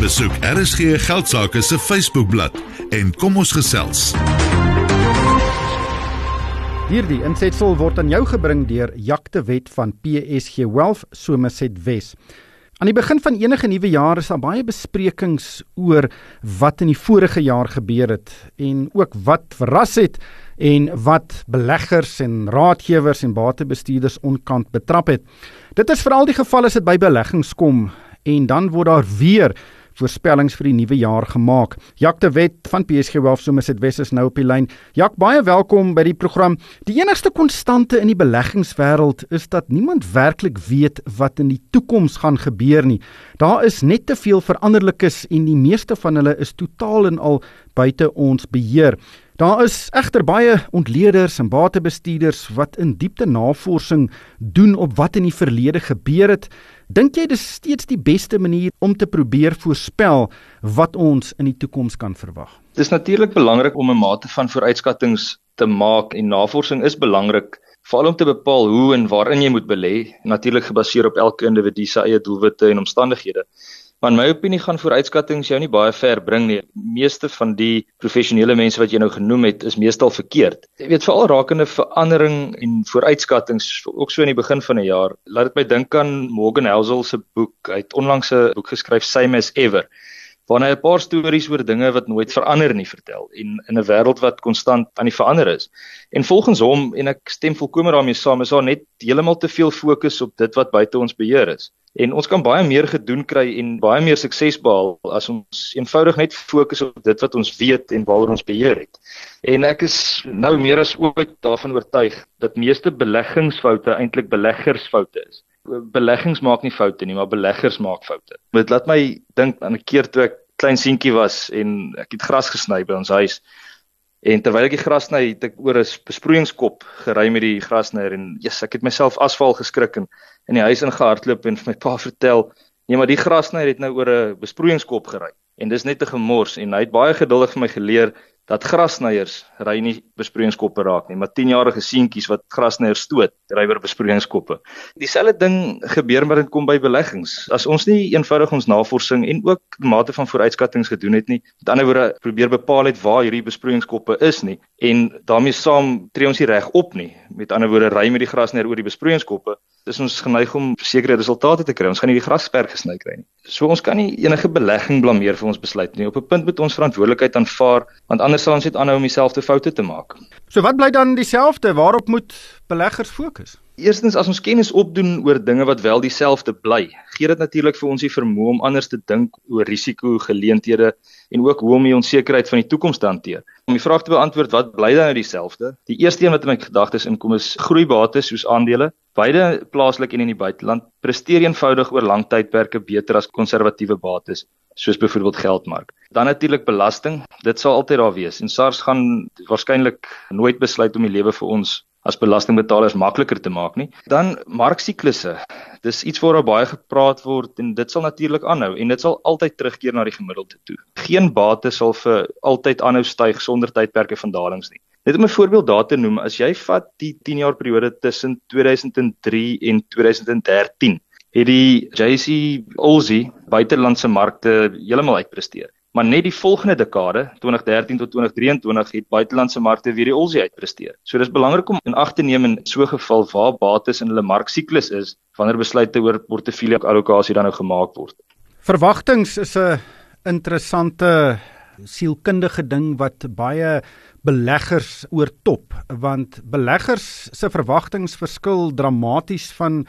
Besoek RSG Geldsaake se Facebookblad en kom ons gesels. Hierdie insetsel word aan jou gebring deur Jakte Wet van PSG Wealth Somerset Wes. Aan die begin van enige nuwe jaar is daar baie besprekings oor wat in die vorige jaar gebeur het en ook wat verras het en wat beleggers en raadgewers en batebestuurders onkant betrap het. Dit is veral die geval as dit by beleggings kom en dan word daar weer voorspellings vir die nuwe jaar gemaak. Jak de Wet van PSG Wealth Somerset West is nou op die lyn. Jak, baie welkom by die program. Die enigste konstante in die beleggingswêreld is dat niemand werklik weet wat in die toekoms gaan gebeur nie. Daar is net te veel veranderlikes en die meeste van hulle is totaal en al buite ons beheer. Daar is egter baie ontleeders en batebestuurders wat in diepte navorsing doen op wat in die verlede gebeur het. Dink jy dis steeds die beste manier om te probeer voorspel wat ons in die toekoms kan verwag? Dis natuurlik belangrik om 'n mate van vooruitskattinge te maak en navorsing is belangrik veral om te bepaal hoe en waarin jy moet belê, natuurlik gebaseer op elke individu se eie doelwitte en omstandighede. Maar in my opinie gaan vooruitskattinge jou nie baie ver bring nie. Meeste van die professionele mense wat jy nou genoem het, is meestal verkeerd. Jy weet veral rakende verandering en vooruitskattinge ook so in die begin van 'n jaar. Laat dit my dink aan Morgan Housel se boek. Hy het onlangs 'n boek geskryf Same as Ever hy 'n paar stories oor dinge wat nooit verander nie vertel en in 'n wêreld wat konstant aan die verander is. En volgens hom en ek stem volkomme daarmee saam, is daar net heeltemal te veel fokus op dit wat buite ons beheer is. En ons kan baie meer gedoen kry en baie meer sukses behaal as ons eenvoudig net fokus op dit wat ons weet en waaroor ons beheer het. En ek is nou meer as ooit daarvan oortuig dat meeste beleggingsfoute eintlik beleggersfoute is beleggings maak nie foute nie, maar beleggers maak foute. Dit laat my dink aan 'n keer toe ek klein seentjie was en ek het gras gesny by ons huis. En terwyl ek die gras sny, het ek oor 'n besproeiingskop gery met die grasnyer en yes, ek het myself asfal geskrik en in die huis ingehardloop en vir my pa vertel, nee, maar die grasnyer het nou oor 'n besproeiingskop gery. En dis net 'n gemors en hy het baie geduldig vir my geleer dat grasnyers ry nie besproeiingskoppe raak nie, maar 10-jarige seentjies wat grasnyers stoot, ry oor besproeiingskoppe. Dieselfde ding gebeur maar dit kom by beleggings. As ons nie eenvoudig ons navorsing en ook mate van vooruitskattinge gedoen het nie, met ander woorde probeer bepaal het waar hierdie besproeiingskoppe is nie en daarmee saam tree ons nie reg op nie. Met ander woorde ry met die grasnyer oor die besproeiingskoppe, dis ons geneig om sekere resultate te kry. Ons gaan nie die grasperk gesny kry nie. So ons kan nie enige belegging blameer vir ons besluit nie. Op 'n punt moet ons verantwoordelikheid aanvaar, want anders sal ons net aanhou om dieselfde foute te maak. So wat bly dan dieselfde? Waarop moet beleggers fokus? Eerstens as ons kennis opdoen oor dinge wat wel dieselfde bly, gee dit natuurlik vir ons die vermoë om anders te dink oor risiko, geleenthede en ook hoe om die onsekerheid van die toekoms te hanteer. Om die vraag te beantwoord wat bly dan nou dieselfde? Die eerste een wat in my gedagtes inkom is groeibates soos aandele, Beide plaaslik en in die buiteland presteer eenvoudig oor lang tydperke beter as konservatiewe bates soos byvoorbeeld geldmark. Dan natuurlik belasting. Dit sal altyd daar wees en SARS gaan waarskynlik nooit besluit om die lewe vir ons as belastingbetalers makliker te maak nie. Dan marksiklusse. Dis iets waaroor baie gepraat word en dit sal natuurlik aanhou en dit sal altyd terugkeer na die gemiddelde toe. Geen bates sal vir altyd aanhou styg sonder tydperke van dalings nie. Net om 'n voorbeeld daar te noem, as jy vat die 10 jaar periode tussen 2003 en 2013, het die JC Aussie buitelandse markte heeltemal uitpresteer. Maar net die volgende dekade, 2013 tot 2023, het buitelandse markte weer die Aussie uitpresteer. So dis belangrik om in ag te neem in so 'n geval waar bates in hulle marksiklus is wanneer besluite oor portefeulje allokasie dan nou gemaak word. Verwagtings is 'n interessante sielkundige ding wat baie beleggers oortop want beleggers se verwagtinge verskil dramaties van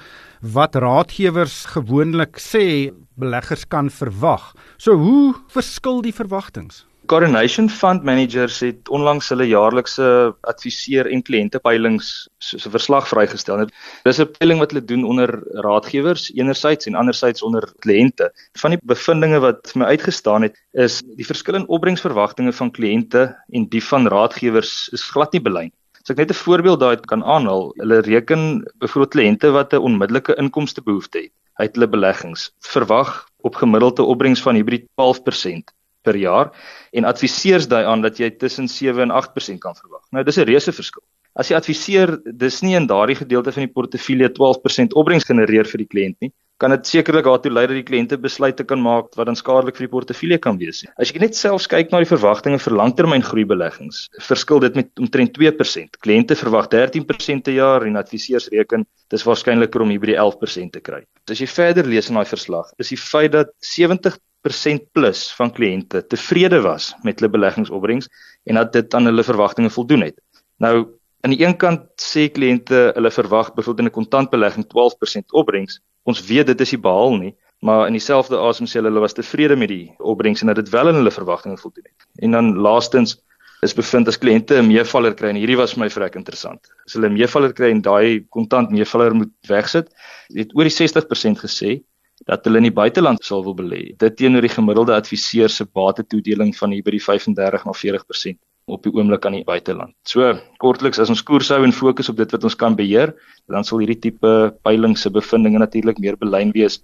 wat raadgewers gewoonlik sê beleggers kan verwag. So hoe verskil die verwagtinge? Coronation Fund Managers het onlangs hulle jaarlikse adviseer en kliëntepeilings so 'n verslag vrygestel. Dis 'n peiling wat hulle doen onder raadgewers enerzijds en anderzijds onder kliënte. Van die bevindinge wat vir my uitgestaan het, is die verskil in opbrengsverwagtinge van kliënte en die van raadgewers is glad nie belyn. As ek net 'n voorbeeld daai kan aanhaal, hulle reken byvoorbeeld kliënte wat 'n onmiddellike inkomste behoefte het, uit hulle beleggings verwag op gemiddelde opbrengs van hybrid 12% per jaar en adviseers daai aan dat jy tussen 7 en 8% kan verwag. Nou dis 'n reuse verskil. As jy adviseer dis nie in daardie gedeelte van die portefeulje 12% opbrengs genereer vir die kliënt nie, kan dit sekerlik daartoe lei dat die kliënte besluite kan maak wat dan skadelik vir die portefeulje kan wees. As jy net selfs kyk na die verwagtinge vir langtermyngroeibeleggings, verskil dit met omtrent 2%. Kliënte verwag 13% per jaar en adviseurs reken dis waarskynliker om hier by die 11% te kry. As jy verder lees in daai verslag, is die feit dat 70 70% plus van kliënte tevrede was met hulle beleggingsopbrengs en dat dit aan hulle verwagtinge voldoen het. Nou aan die een kant sê kliënte hulle verwag byvoorbeeld in 'n kontantbelegging 12% opbrengs. Ons weet dit is nie behaal nie, maar in dieselfde asem sê hulle hulle was tevrede met die opbrengs en dat dit wel aan hulle verwagtinge voldoen het. En dan laastens is bevind as kliënte 'n meevaller kry en hierdie was vir my vrek interessant. As hulle 'n meevaller kry en daai kontant meevaller moet wegsit, het oor die 60% gesê dat hulle in die buiteland sal wil belê. Dit teenoor die gemiddelde adviseur se batetoedeling van hier by die 35 na 40% op die oomblik aan die buiteland. So kortliks as ons koers hou en fokus op dit wat ons kan beheer, dan sal hierdie tipe peiling se bevindinge natuurlik meer belyn wees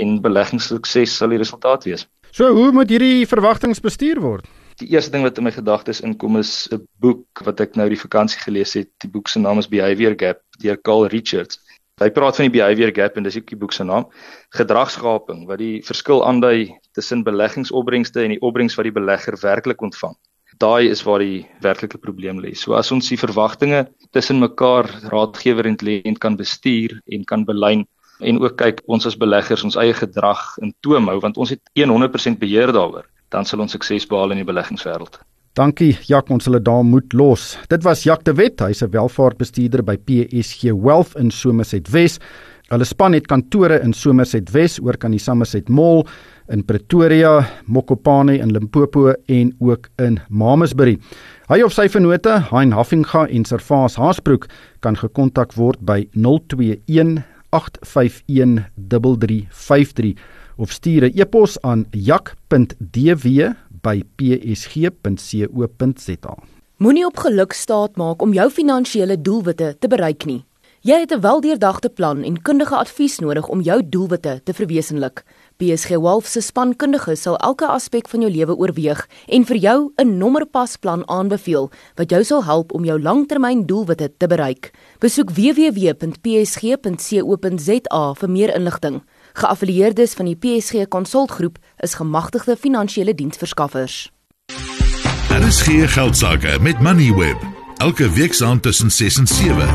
en beleggingssukses sal die resultaat wees. So hoe moet hierdie verwagtinge bestuur word? Die eerste ding wat in my gedagtes inkom is 'n boek wat ek nou die vakansie gelees het. Die boek se naam is Behavior Gap deur Carl Richards. Hy praat van die behavior gap en dis ook die boek se naam, gedragsgaping wat die verskil aandui tussen beleggingsopbrengste en die opbrengs wat die belegger werklik ontvang. Daai is waar die werklike probleem lê. So as ons die verwagtinge tussen mekaar raadgewer en kliënt kan bestuur en kan belyn en ook kyk ons as beleggers ons eie gedrag in toom hou want ons het 100% beheer daaroor, dan sal ons sukses behaal in die beleggingswêreld. Dankie Jak, ons hulle daar moet los. Dit was Jak de Wet, hy's 'n welvaartbestuurder by PSG Wealth in Somerset Wes. Hulle span het kantore in Somerset Wes, oor kan die Somerset Mall in Pretoria, Mokopane in Limpopo en ook in Mamasbury. Hy of sy vennote, Hein Haffinga en Servaas Haasbroek kan gekontak word by 021 8513353 of stuur 'n e-pos aan jak.dw by psg.co.za. Moenie op geluk staat maak om jou finansiële doelwitte te bereik nie. Jy het 'n weldeurdagte plan en kundige advies nodig om jou doelwitte te verwesenlik. PSG Wolf se spankundiges sal elke aspek van jou lewe oorweeg en vir jou 'n nommerpasplan aanbeveel wat jou sal help om jou langtermyndoelwitte te bereik. Besoek www.psg.co.za vir meer inligting. Geaffilieerdes van die PSG Konsultgroep is gemagtigde finansiële diensverskaffers. Daar is geen geld sake met Moneyweb. Elke week saam tussen 6 en 7.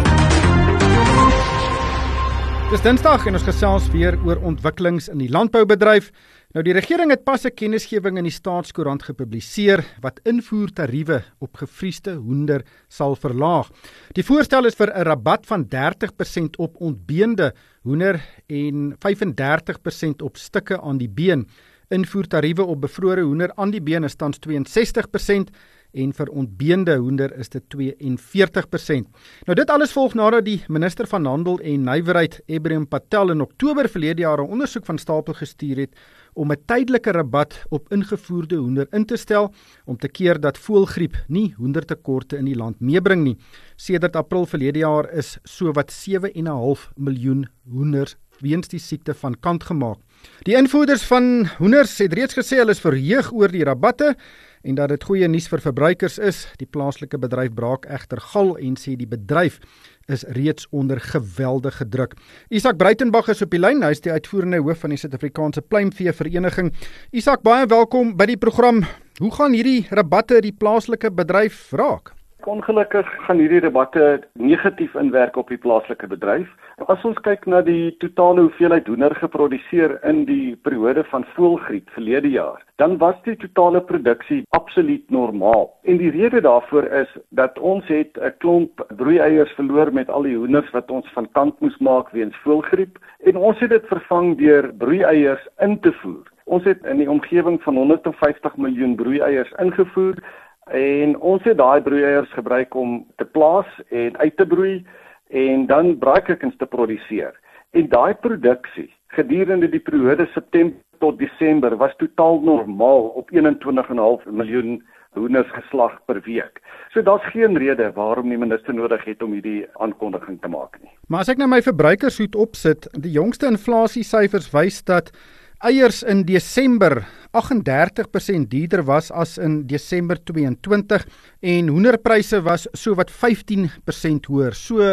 Dis Dinsdag en ons gesels weer oor ontwikkelings in die landboubedryf. Nou die regering het pas 'n kennisgewing in die staatskoerant gepubliseer wat invoertariewe op gevriesde hoender sal verlaag. Die voorstel is vir 'n rabat van 30% op ontbeende hoender en 35% op stukke aan die been. Invoertariewe op bevrore hoender aan die been is tans 62% en vir ontbeende hoender is dit 42%. Nou dit alles volg nadat die minister van Handel en Nywerheid, Ebrahim Patel in Oktober verlede jaar 'n ondersoek van stapel gestuur het om 'n tydelike rabat op ingevoerde hoender in te stel om te keer dat voëlgriep nie hoendertekorte in die land meebring nie. Sedert April verlede jaar is sowat 7.5 miljoen hoenders weens die siekte van kant gemaak. Die invoerders van hoenders het reeds gesê hulle is verheug oor die rabatte en dat dit goeie nuus vir verbruikers is. Die plaaslike bedryf braak egter gal en sê die bedryf is reeds onder geweldige druk. Isak Breitenberg is op die lyn. Hy is die uitvoerende hoof van die Suid-Afrikaanse Pluimvee Vereniging. Isak, baie welkom by die program. Hoe gaan hierdie rabatte die plaaslike bedryf raak? Ongelukkig gaan hierdie debatte negatief inwerk op die plaaslike bedryf. As ons kyk na die totale hoeveelheid hoender geproduseer in die periode van voëlgriep verlede jaar, dan was die totale produksie absoluut normaal. En die rede daarvoor is dat ons het 'n klomp broeieiers verloor met al die hoenders wat ons van kant moes maak weens voëlgriep en ons het dit vervang deur broeieiers in te voer. Ons het in die omgewing van 150 miljoen broeieiers ingevoer en ons het daai broeiers gebruik om te plaas en uit te broei en dan braaikuikens te produseer. En daai produksie gedurende die periode September tot Desember was totaal normaal op 21,5 miljoen hoenders geslag per week. So daar's geen rede waarom die minister nodig het om hierdie aankondiging te maak nie. Maar as ek nou my verbruikershoed opsit, die jongste inflasie syfers wys dat eiers in Desember 38% duurder was as in Desember 22 en hoenderpryse was so wat 15% hoër. So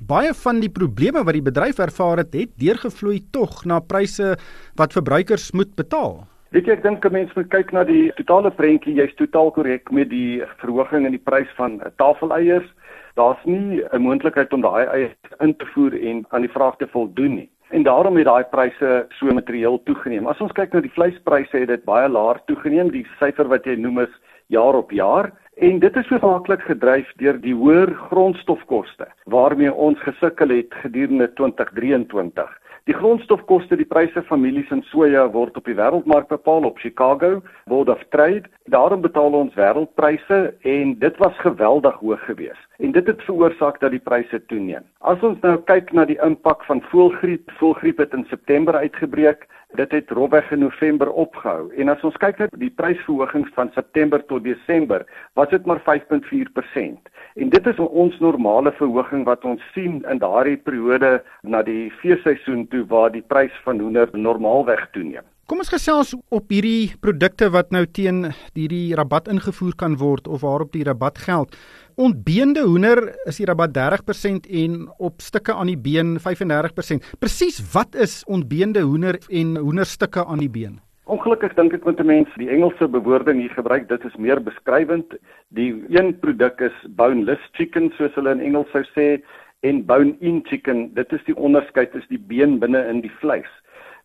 baie van die probleme wat die bedryf ervaar het, het deurgevloei tog na pryse wat verbruikers moet betaal. Weet jy, ek dink 'n mens moet kyk na die totale prentjie. Jy's totaal korrek met die verhoging in die prys van tafeleiers. Daar's nie 'n moontlikheid om daai eiers in te voer en aan die vraag te voldoen nie en daarom het daai pryse so materieel toegeneem. As ons kyk na die vleispryse het dit baie laag toegeneem. Die syfer wat jy noem is jaar op jaar en dit is hoofsaaklik gedryf deur die hoër grondstofkoste waarmee ons gesukkel het gedurende 2023. Die grondstofkoste, die pryse van mielies en soja word op die wêreldmark bepaal op Chicago Board of Trade. Daarom betaal ons wêreldpryse en dit was geweldig hoog geweest. En dit het veroorsaak dat die pryse toeneem. As ons nou kyk na die impak van voëlgriep, voëlgriep het in September uitgebreek. Dit het rowweg in November opgehou. En as ons kyk na die prysverhogings van September tot Desember, was dit maar 5.4%. En dit is ons normale verhoging wat ons sien in daardie periode na die feesseisoen toe waar die prys van hoender normaalweg toeneem. Kom ons gesels op hierdie produkte wat nou teen hierdie rabat ingevoer kan word of waarop die rabat geld. Ontbeende hoender is die rabat 30% en op stukke aan die been 35%. Presies wat is ontbeende hoender en hoenderstukke aan die been? Ongelukkig dink ek met mense die Engelse bewoording hier gebruik, dit is meer beskrywend. Die een produk is boneless chicken soos hulle in Engels sou sê en bone-in chicken. Dit is die onderskeid is die been binne in die vleis.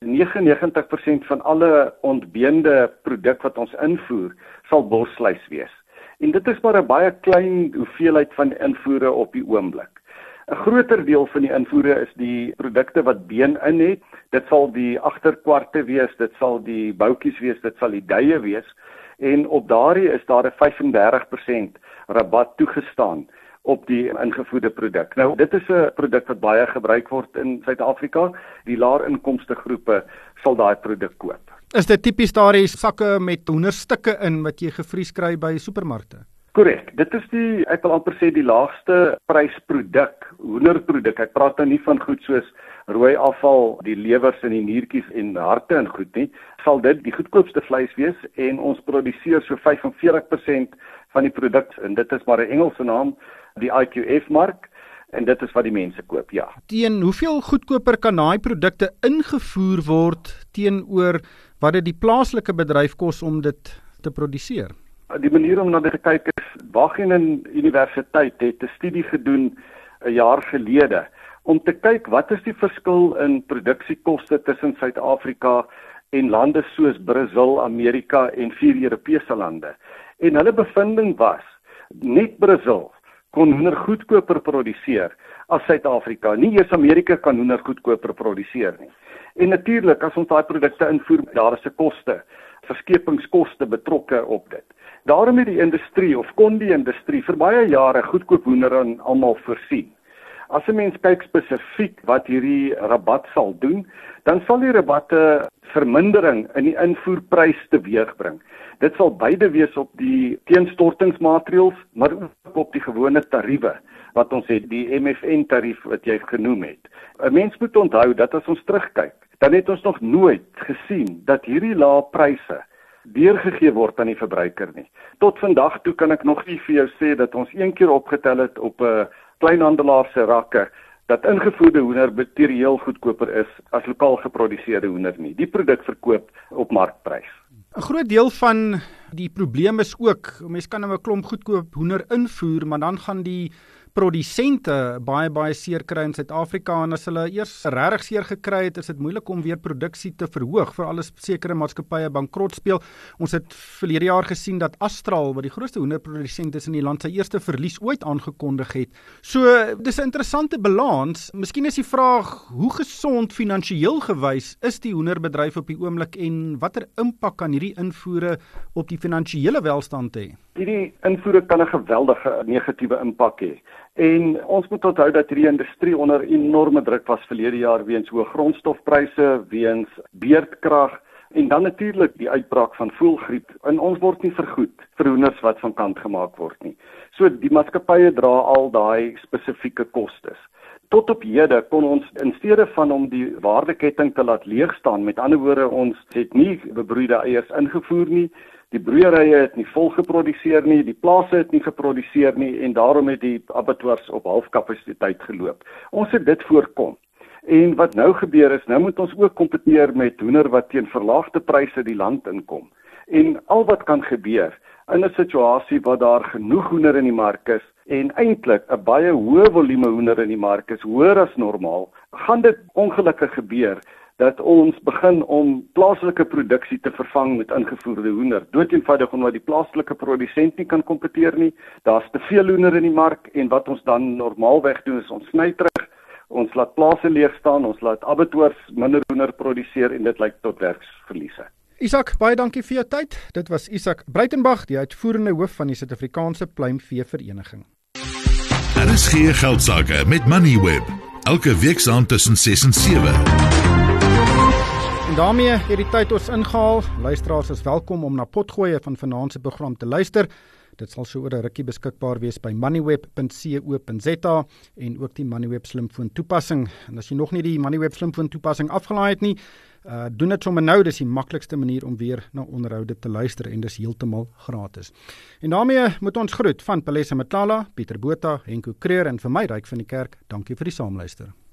99% van alle ontbeende produk wat ons invoer, sal borsvleis wees. En dit is maar 'n baie klein hoeveelheid van invoere op die oomblik. 'n Groter deel van die invoere is die produkte wat been in het. Dit sal die agterkwarte wees, dit sal die boutjies wees, dit sal die duie wees. En op daardie is daar 'n 35% rabat toegestaan op die ingevoerde produk. Nou dit is 'n produk wat baie gebruik word in Suid-Afrika. Die laer inkomste groepe sal daai produk koop. Is dit tipies daardie sakke met hoenderstukke in wat jy gevries kry by supermarkte? Korrek. Dit is die ek wil amper sê die laagste prysproduk, hoenderproduk. Ek praat nou nie van goed soos rooi afval, die lewers en die niertjies en harte en goed nie. Sal dit die goedkoopste vleis wees en ons produseer so 45% van die produk en dit is maar 'n Engelse naam die IQF mark en dit is wat die mense koop, ja. Teen hoeveel goedkoper kan daai produkte ingevoer word teenoor wat dit die plaaslike bedryf kos om dit te produseer? Die manier om na dit te kyk is Wageningen Universiteit het 'n studie gedoen 'n jaar gelede om te kyk wat is die verskil in produksiekoste tussen Suid-Afrika en lande soos Brasil, Amerika en vier Europese lande. En hulle bevinding was net Brasil kon hoender goedkoper produseer as Suid-Afrika. Nie eers Amerika kan hoender goedkoper produseer nie. En natuurlik as ons daai produkte invoer, daar is 'n koste, verskepingskoste betrokke op dit. Daarom het die industrie of kon die industrie vir baie jare goedkoop hoender aan almal voorsien. As 'n mens kyk spesifiek wat hierdie rabat sal doen, dan sal die rabatte vermindering in die invoerprys teweegbring. Dit sal beide wees op die teenstortingsmaatreëls, maar ook op die gewone tariewe wat ons het, die MFN tarief wat jy genoem het. 'n Mens moet onthou dat as ons terugkyk, dan het ons nog nooit gesien dat hierdie lae pryse deurgegee word aan die verbruiker nie. Tot vandag toe kan ek nog nie vir jou sê dat ons een keer opgetel het op 'n kleinhandelaar se rakke dat ingevoerde hoender materieel goedkoper is as lokaal geproduseerde hoender nie. Die produk verkoop op markprys. 'n Groot deel van die probleem is ook, mense kan nou 'n klomp goedkoop hoender invoer, maar dan gaan die produsente baie baie seer kry in Suid-Afrika en as hulle eers regtig seer gekry het, is dit moeilik om weer produksie te verhoog vir alles sekere maatskappye bankrot speel. Ons het verlede jaar gesien dat Astral, wat die grootste hoenderprodusent is in die land, sy eerste verlies ooit aangekondig het. So, dis 'n interessante balans. Miskien is die vraag, hoe gesond finansiëel gewys is die hoenderbedryf op die oomblik en watter impak kan hierdie invoere op die finansiële welstand hê? Hierdie invoere kan 'n geweldige negatiewe impak hê. En ons moet onthou dat hierdie industrie onder enorme druk was verlede jaar weens hoë grondstofpryse, weens beerdkrag en dan natuurlik die uitbraak van voëlgriep. En ons word nie vergoed vir hoenders wat van kant gemaak word nie. So die maatskappye dra al daai spesifieke kostes. Tot op hede kon ons in steede van om die waardeketting te laat leeg staan, met ander woorde ons het nie bebroeide eiers ingevoer nie, die broeierye het nie vol geproduseer nie, die plase het nie geproduseer nie en daarom het die abattoirs op halfkapasiteit geloop. Ons het dit voorkom. En wat nou gebeur is, nou moet ons ook kompeteer met hoender wat teen verlaagde pryse die land inkom. En al wat kan gebeur in 'n situasie waar daar genoeg hoender in die mark is en eintlik 'n baie hoë volume hoender in die mark is, hoër as normaal, gaan dit ongelukkig gebeur dat ons begin om plaaslike produksie te vervang met ingevoerde hoender. Doeteenvoudig omdat die plaaslike produsent nie kan kompeteer nie. Daar's te veel hoender in die mark en wat ons dan normaalweg doen is ons sny terug. Ons laat plase leeg staan, ons laat abattoirs minder hoender produseer en dit lei tot werksverliese. Isak, baie dankie vir jou tyd. Dit was Isak Breitenberg, die uitvoerende hoof van die Suid-Afrikaanse Pluimvee Vereniging. Daar is geen geld sake met Moneyweb. Elke week saam tussen 6 en 7. En daarmee het die tyd ons ingehaal. Luisteraars is welkom om na Potgoeie van vanaand se program te luister. Dit sal so oor 'n rukkie beskikbaar wees by moneyweb.co.za en ook die Moneyweb slimfoon toepassing. En as jy nog nie die Moneyweb slimfoon toepassing afgelaai het nie, Uh doen dit sommer nou, dis die maklikste manier om weer na onderhoude te luister en dis heeltemal gratis. En daarmee moet ons groet van Palesa Matlala, Pieter Botha, Henko Kreer en vir my ryk van die kerk. Dankie vir die saamluister.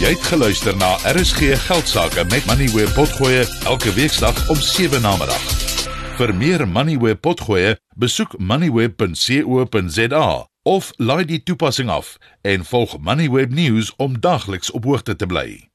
Jy het geluister na RSG Geldsaake met Money where potgoe elke weeksdag om 7 na middag. Vir meer Money where potgoe, besoek moneyweb.co.za of laai die toepassing af en volg Moneyweb News om dagliks op hoogte te bly.